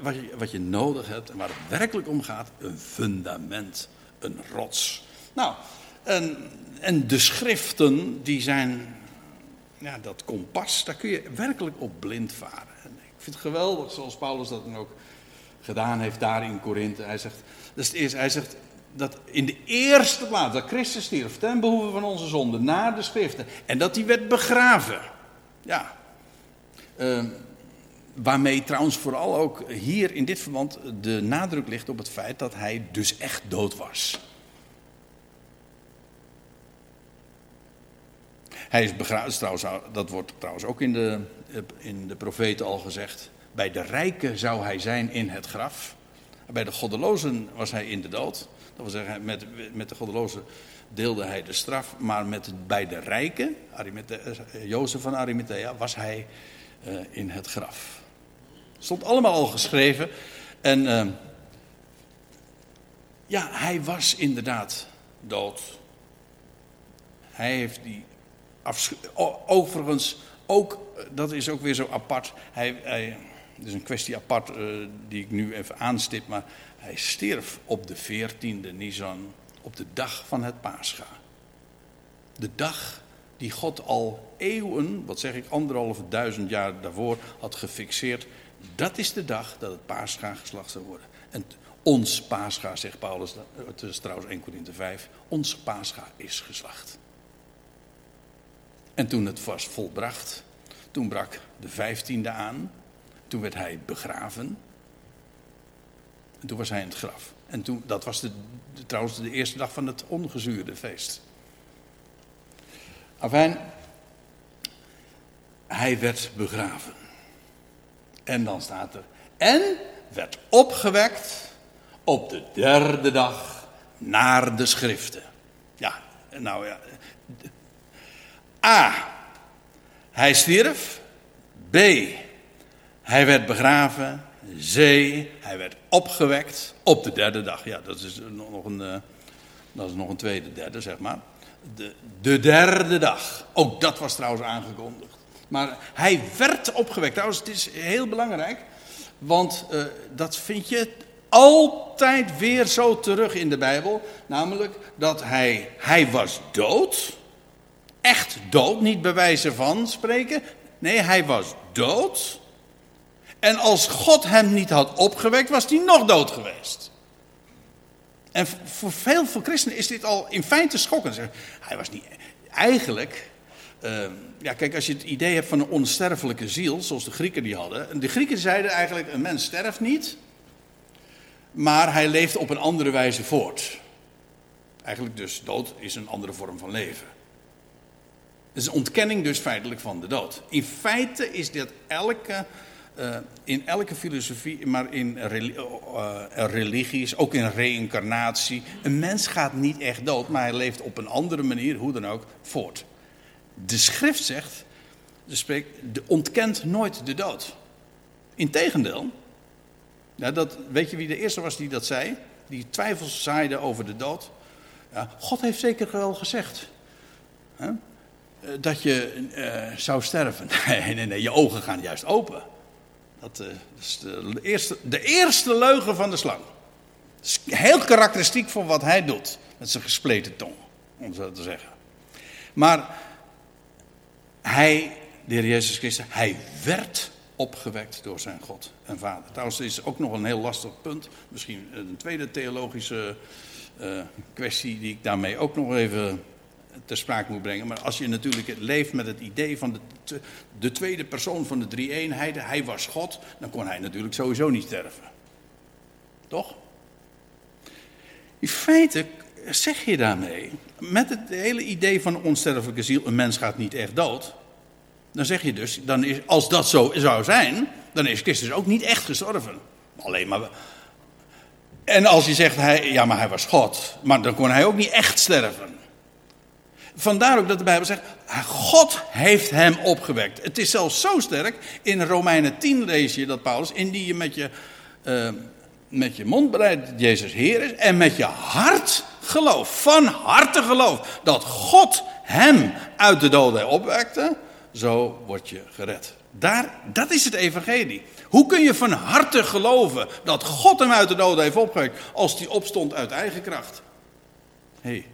wat je, wat je nodig hebt en waar het werkelijk om gaat, een fundament, een rots. Nou, en, en de schriften, die zijn, ja, dat kompas, daar kun je werkelijk op blind varen. En ik vind het geweldig, zoals Paulus dat dan ook gedaan heeft daar in Korinthe. Hij zegt, dat is het eerste, hij zegt dat in de eerste plaats, dat Christus stierf ten behoeve van onze zonde, na de schriften. En dat hij werd begraven. Ja. Uh, Waarmee trouwens vooral ook hier in dit verband de nadruk ligt op het feit dat hij dus echt dood was. Hij is begraven, trouwens, dat wordt trouwens ook in de, in de profeten al gezegd. Bij de rijken zou hij zijn in het graf. Bij de goddelozen was hij in de dood. Dat wil zeggen, met, met de goddelozen deelde hij de straf. Maar met, bij de rijken, Jozef van Arimathea, was hij uh, in het graf. Stond allemaal al geschreven. En uh, ja, hij was inderdaad dood. Hij heeft die Overigens, ook, dat is ook weer zo apart. Hij, het is een kwestie apart die ik nu even aanstip, maar hij stierf op de 14e Nisan, op de dag van het Pascha. De dag die God al eeuwen, wat zeg ik, anderhalve duizend jaar daarvoor had gefixeerd. Dat is de dag dat het paascha geslacht zou worden. En ons paascha, zegt Paulus, het is trouwens 1 Korinthe 5, ons paascha is geslacht. En toen het was volbracht, toen brak de vijftiende aan, toen werd hij begraven. En toen was hij in het graf. En toen, dat was de, trouwens de eerste dag van het ongezuurde feest. Afijn, hij werd begraven. En dan staat er, en werd opgewekt op de derde dag naar de schriften. Ja, nou ja. A. Hij stierf. B. Hij werd begraven. C. Hij werd opgewekt op de derde dag. Ja, dat is nog een, eh, dat is nog een tweede derde, zeg maar. De, de derde dag. Ook dat was trouwens aangekondigd. Maar hij werd opgewekt. Trouwens, het is heel belangrijk. Want uh, dat vind je altijd weer zo terug in de Bijbel. Namelijk dat hij, hij was dood. Echt dood, niet bij wijze van spreken. Nee, hij was dood. En als God hem niet had opgewekt, was hij nog dood geweest. En voor veel voor christenen is dit al in feite schokkend. Hij was niet. Eigenlijk. Uh, ja, kijk, als je het idee hebt van een onsterfelijke ziel, zoals de Grieken die hadden. De Grieken zeiden eigenlijk: een mens sterft niet, maar hij leeft op een andere wijze voort. Eigenlijk dus dood is een andere vorm van leven. Het is ontkenning dus feitelijk van de dood. In feite is dit elke uh, in elke filosofie, maar in uh, religies, ook in reïncarnatie. Een mens gaat niet echt dood, maar hij leeft op een andere manier, hoe dan ook, voort. De schrift zegt, de de ontkent nooit de dood. Integendeel, ja, dat, weet je wie de eerste was die dat zei? Die twijfels zaaide over de dood. Ja, God heeft zeker wel gezegd dat je uh, zou sterven. Nee, nee, nee, je ogen gaan juist open. Dat, uh, is de eerste, de eerste leugen van de slang. Dat is heel karakteristiek voor wat hij doet. Met zijn gespleten tong, om zo te zeggen. Maar hij, de heer Jezus Christus, hij werd opgewekt door zijn God en Vader. Trouwens, is ook nog een heel lastig punt. Misschien een tweede theologische kwestie die ik daarmee ook nog even ter sprake moet brengen. Maar als je natuurlijk leeft met het idee van de, de tweede persoon van de drie-eenheid, hij was God, dan kon hij natuurlijk sowieso niet sterven. Toch? In feite zeg je daarmee, met het hele idee van een onsterfelijke ziel, een mens gaat niet echt dood. Dan zeg je dus, dan is, als dat zo zou zijn, dan is Christus ook niet echt gestorven. Alleen maar. En als je zegt, hij, ja, maar hij was God, maar dan kon hij ook niet echt sterven. Vandaar ook dat de Bijbel zegt, God heeft hem opgewekt. Het is zelfs zo sterk, in Romeinen 10 lees je dat Paulus, indien je met je, uh, met je mond bereidt dat Jezus Heer is en met je hart geloof, van harte geloof, dat God hem uit de doden opwekte, zo word je gered. Daar, dat is het evangelie. Hoe kun je van harte geloven dat God hem uit de doden heeft opgewekt als hij opstond uit eigen kracht? Hé, hey,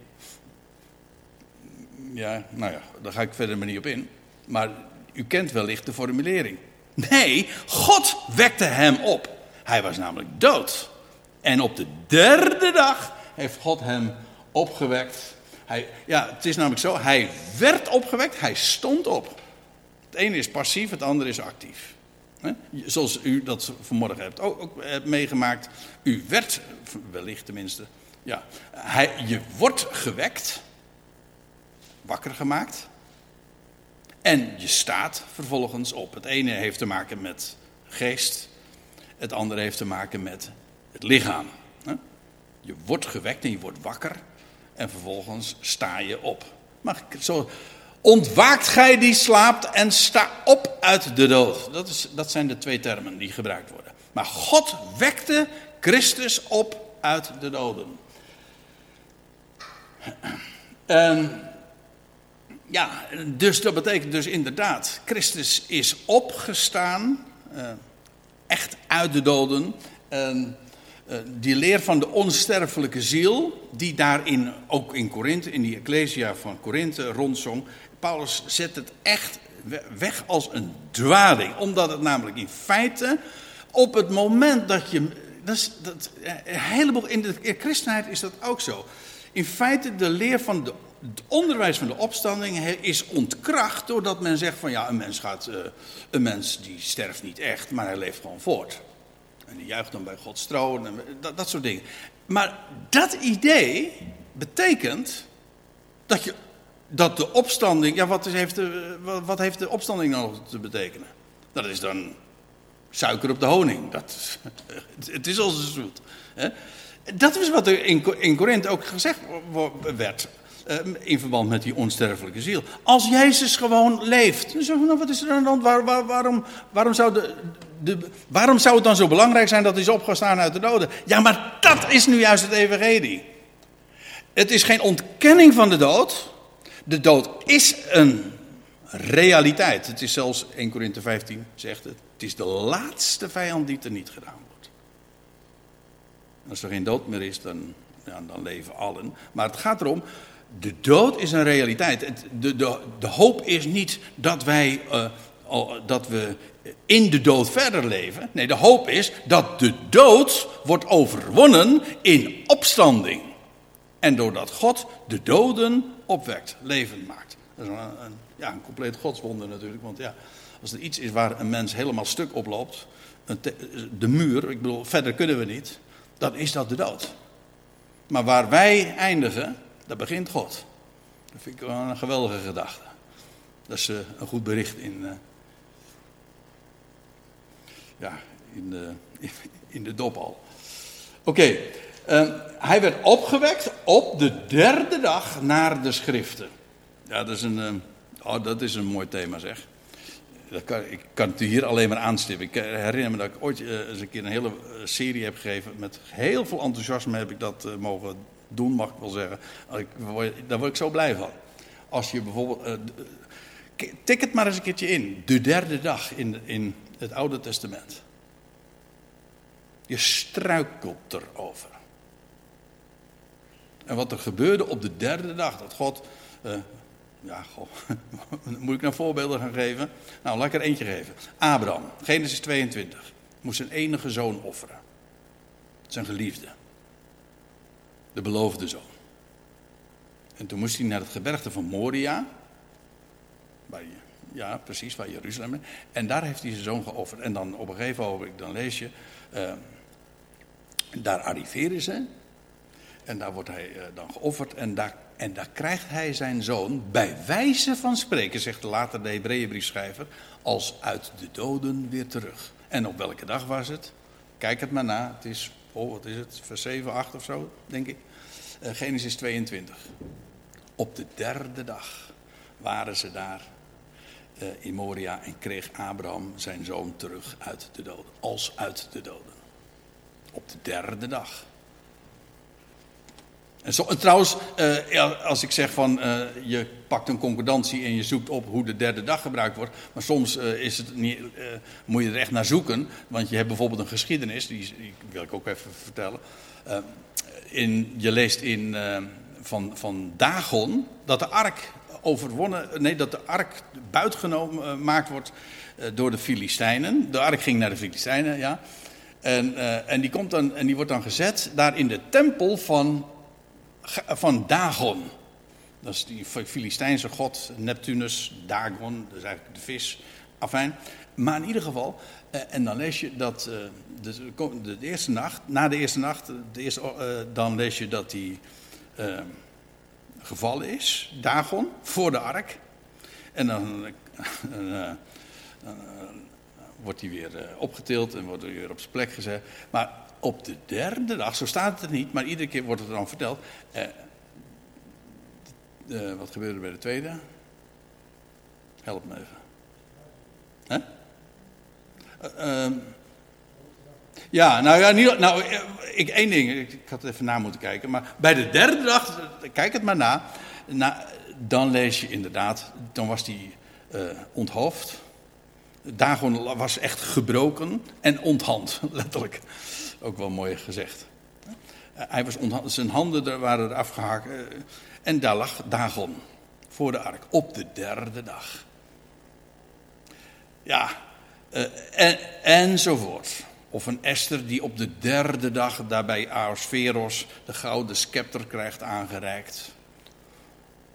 ja, nou ja, daar ga ik verder maar niet op in. Maar u kent wellicht de formulering. Nee, God wekte hem op. Hij was namelijk dood. En op de derde dag heeft God hem opgewekt. Hij, ja, het is namelijk zo, hij werd opgewekt, hij stond op. Het ene is passief, het andere is actief. Zoals u dat vanmorgen hebt ook, hebt meegemaakt. U werd, wellicht tenminste, ja, hij, je wordt gewekt wakker gemaakt. En je staat vervolgens op. Het ene heeft te maken met geest, het andere heeft te maken met het lichaam. Je wordt gewekt en je wordt wakker en vervolgens sta je op. Mag zo. Ontwaakt gij die slaapt en sta op uit de dood. Dat, is, dat zijn de twee termen die gebruikt worden. Maar God wekte Christus op uit de doden. En ja, dus dat betekent dus inderdaad, Christus is opgestaan, uh, echt uit de doden. En uh, die leer van de onsterfelijke ziel, die daarin, ook in Korinthe, in die Ecclesia van Korinthe rondzong. Paulus zet het echt weg als een dwaling, omdat het namelijk in feite op het moment dat je. Dat dat, een heleboel, in de christenheid is dat ook zo. In feite, de leer van de het onderwijs van de opstanding is ontkracht doordat men zegt van ja, een mens, gaat, uh, een mens die sterft niet echt, maar hij leeft gewoon voort. En die juicht dan bij Gods troon en dat, soort dingen. Maar dat idee betekent dat, je, dat de opstanding, ja wat, is, heeft de, wat heeft de opstanding nog te betekenen? Dat is dan suiker op de honing. Dat, het is al zo zoet. Hè? Dat is wat er in, in ook gezegd werd. Eh, in verband met die onsterfelijke ziel. Als Jezus gewoon leeft. Dan zeggen we, nou, wat is er waar, waarom, waarom, zou de, de, waarom zou het dan zo belangrijk zijn dat hij is opgestaan uit de doden? Ja, maar dat is nu juist het evangelie. Het is geen ontkenning van de dood. De dood is een realiteit. Het is zelfs 1 Korinthe 15 zegt het. Het is de laatste vijand die er niet gedaan wordt. Als er geen dood meer is, dan, ja, dan leven allen. Maar het gaat erom, de dood is een realiteit. De, de, de hoop is niet dat wij. Uh, dat we in de dood verder leven. Nee, de hoop is dat de dood wordt overwonnen in opstanding. En doordat God de doden opwekt, levend maakt. Dat is een, een, ja, een compleet godswonder natuurlijk. Want ja, als er iets is waar een mens helemaal stuk oploopt, de muur, ik bedoel, verder kunnen we niet, dan is dat de dood. Maar waar wij eindigen, daar begint God. Dat vind ik wel een geweldige gedachte. Dat is uh, een goed bericht in, uh, ja, in, de, in de dop. Oké, uh, hij werd opgewekt op de derde dag naar de schriften. Ja, dat is een, oh, dat is een mooi thema zeg. Dat kan, ik kan het hier alleen maar aanstippen. Ik herinner me dat ik ooit eens een keer een hele serie heb gegeven. Met heel veel enthousiasme heb ik dat mogen doen, mag ik wel zeggen. Daar word ik zo blij van. Als je bijvoorbeeld. Uh, tik het maar eens een keertje in. De derde dag in, in het Oude Testament. Je struikelt erover. En wat er gebeurde op de derde dag, dat God. Uh, ja, goh, moet ik nou voorbeelden gaan geven? Nou, laat ik er eentje geven. Abraham, Genesis 22, moest zijn enige zoon offeren. Zijn geliefde de beloofde zoon. En toen moest hij naar het gebergte van Moria. Ja, precies, waar Jeruzalem. En daar heeft hij zijn zoon geofferd. En dan op een gegeven moment, dan lees je. Uh, daar arriveren ze. En daar wordt hij uh, dan geofferd. En daar, en daar krijgt hij zijn zoon, bij wijze van spreken, zegt later de Hebreeënbriefschrijver, als uit de doden weer terug. En op welke dag was het? Kijk het maar na. Het is oh wat is het, vers 7, 8 of zo, denk ik. Uh, Genesis 22. Op de derde dag waren ze daar uh, in Moria en kreeg Abraham zijn zoon terug uit de doden. Als uit de doden. Op de derde dag. En, zo, en trouwens, uh, als ik zeg van uh, je pakt een concordantie en je zoekt op hoe de derde dag gebruikt wordt. Maar soms uh, is het niet, moet je er echt naar zoeken. Want je hebt bijvoorbeeld een geschiedenis, die, wil ik ook even vertellen. in, je leest in, van, van Dagon dat de ark overwonnen, nee, dat de ark buitgenomen gemaakt wordt door de Filistijnen. De ark ging naar de Filistijnen, ja. En, en, die komt dan, en die wordt dan gezet daar in de tempel van van Dagon. Dat is die Filistijnse god Neptunus, Dagon, dat is eigenlijk de vis. Afijn. Maar in ieder geval, eh, en dan lees je dat eh, de, de, eerste nacht, na de eerste nacht, de eerste, eh, dan lees je dat hij gevallen is, Dagon, voor de ark. En dan wordt hij weer opgetild en wordt hij weer op zijn plek gezet. Maar op de derde dag, zo staat het er niet, maar iedere keer wordt het dan verteld. Eh, uh, wat gebeurde bij de tweede? Help me even. Hè? Uh, ja, nou ja, niet, nou, eh, ik, één ding, ik, ik, had even na moeten kijken. Maar bij de derde dag, kijk het maar na. na dan lees je inderdaad, dan was hij uh, onthoofd. Dagon was echt gebroken en onthand, letterlijk. Ook wel mooi gezegd. hij was zijn handen waren er afgehakt. en daar lag Dagon voor de ark op de derde dag. Ja, en, enzovoort. Of een Esther die op de derde dag daarbij Aosferos de gouden scepter krijgt aangereikt.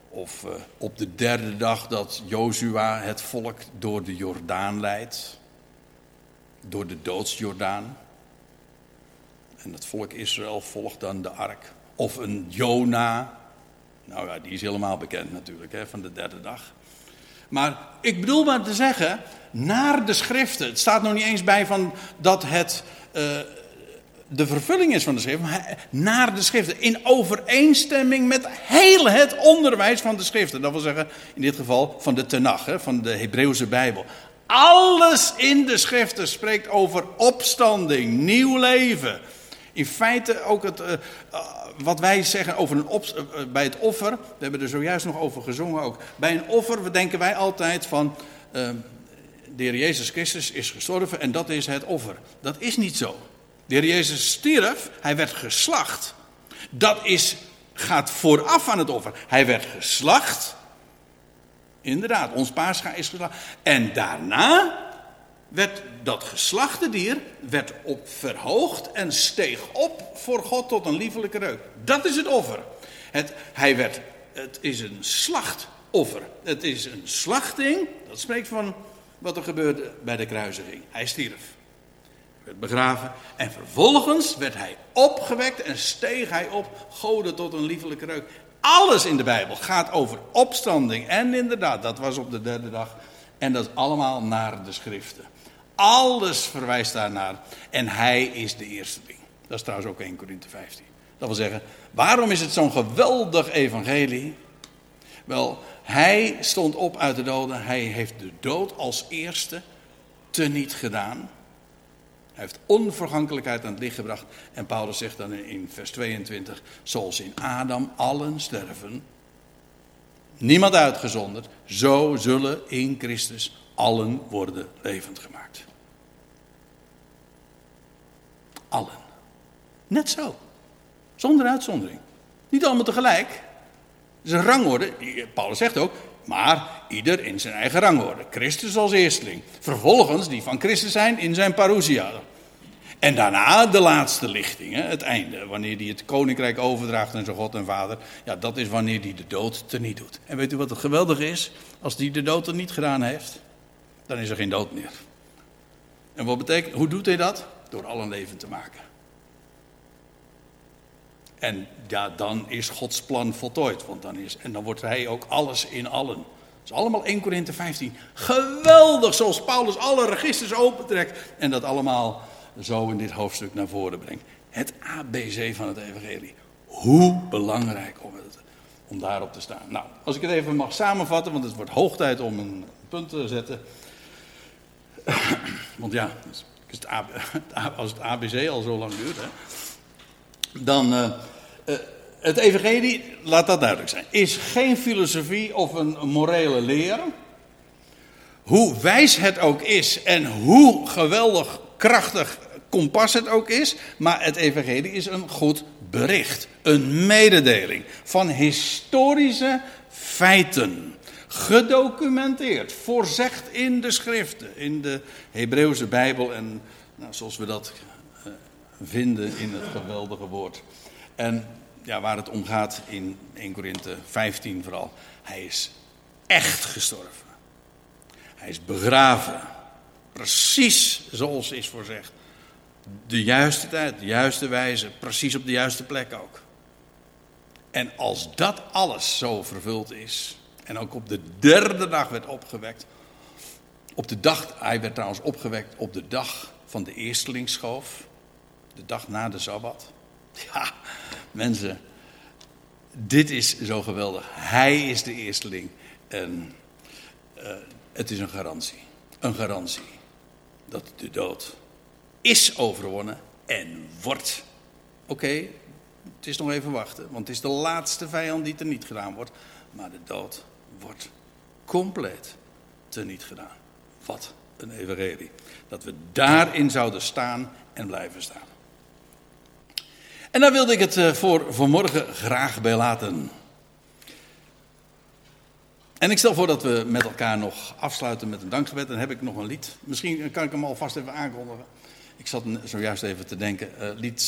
Of uh, op de derde dag dat Jozua het volk door de Jordaan leidt. Door de doodsjordaan. En het volk Israël volgt dan de ark. Of een Jona. Nou ja, die is helemaal bekend natuurlijk, hè, van de derde dag. Maar ik bedoel maar te zeggen, naar de schriften. Het staat nog niet eens bij van dat het uh, de vervulling is van de schriften, maar naar de schriften. In overeenstemming met heel het onderwijs van de schriften. Dat wil zeggen, in dit geval van de Tenach, van de Hebreeuwse Bijbel. Alles in de schriften spreekt over opstanding, nieuw leven. In feite ook het, uh, wat wij zeggen over een op, uh, bij het offer. We hebben er zojuist nog over gezongen ook. Bij een offer denken wij altijd van. Uh, de Heer Jezus Christus is gestorven en dat is het offer. Dat is niet zo. De Heer Jezus stierf, hij werd geslacht. Dat is, gaat vooraf aan het offer. Hij werd geslacht. Inderdaad, ons paascha is geslacht. En daarna werd dat geslachte dier werd op verhoogd en steeg op voor God tot een liefelijke reuk. Dat is het offer. Het, hij werd, het is een slachtoffer. Het is een slachting, dat spreekt van wat er gebeurde bij de kruisiging. Hij stierf werd begraven. En vervolgens werd hij opgewekt en steeg hij op, goden tot een liefelijke reuk. Alles in de Bijbel gaat over opstanding. En inderdaad, dat was op de derde dag. En dat allemaal naar de schriften. Alles verwijst daarnaar. En hij is de eersteling. Dat is trouwens ook 1 Korinthe 15. Dat wil zeggen, waarom is het zo'n geweldig evangelie? Wel, hij stond op uit de doden. Hij heeft de dood als eerste teniet gedaan. Hij heeft onvergankelijkheid aan het licht gebracht. En Paulus zegt dan in vers 22: Zoals in Adam allen sterven, niemand uitgezonderd, zo zullen in Christus allen worden levend gemaakt. Allen. Net zo. Zonder uitzondering. Niet allemaal tegelijk. Het is een rangorde. Paulus zegt ook, maar ieder in zijn eigen rangorde. Christus als eersteling. Vervolgens die van Christus zijn in zijn parousia. En daarna de laatste lichting, het einde. Wanneer hij het koninkrijk overdraagt aan zijn God en Vader. Ja, dat is wanneer hij de dood teniet doet. En weet u wat het geweldige is? Als hij de dood er niet gedaan heeft, dan is er geen dood meer. En wat betekent, hoe doet hij dat? Door al een leven te maken. En ja, dan is Gods plan voltooid. Want dan is, en dan wordt hij ook alles in allen. Dat is allemaal 1 Korinthe 15. Geweldig zoals Paulus alle registers opentrekt. En dat allemaal zo in dit hoofdstuk naar voren brengt. Het ABC van het Evangelie. Hoe belangrijk om, het, om daarop te staan. Nou, als ik het even mag samenvatten, want het wordt hoog tijd om een punt te zetten. Want ja, als het ABC al zo lang duurt, hè, dan. Uh, het Evangelie, laat dat duidelijk zijn, is geen filosofie of een morele leer. Hoe wijs het ook is en hoe geweldig krachtig kompas het ook is, maar het evangelie is een goed bericht, een mededeling van historische feiten. Gedocumenteerd, voorzegd in de schriften, in de Hebreeuwse Bijbel en nou, zoals we dat uh, vinden in het geweldige woord. En ja, waar het om gaat in 1 Korinthe 15 vooral, hij is echt gestorven. Hij is begraven. Precies zoals is voorzegd. De juiste tijd, de juiste wijze, precies op de juiste plek ook. En als dat alles zo vervuld is, en ook op de derde dag werd opgewekt, op de dag, hij werd trouwens opgewekt op de dag van de eerstelingsschoof, de dag na de Sabbat. Ja, mensen, dit is zo geweldig. Hij is de eersteling en uh, het is een garantie. Een garantie dat de dood is overwonnen en wordt. Oké, het is nog even wachten, want het is de laatste vijand die er niet gedaan wordt. maar de dood wordt compleet teniet gedaan. Wat een evangelie. Dat we daarin zouden staan en blijven staan. En daar wilde ik het eh, voor vanmorgen graag bij laten. En ik stel voor dat we met elkaar nog afsluiten met een dankgebed. Dan heb ik nog een lied. Misschien kan ik hem alvast even aankondigen. Ik zat zojuist even te denken. Uh, lied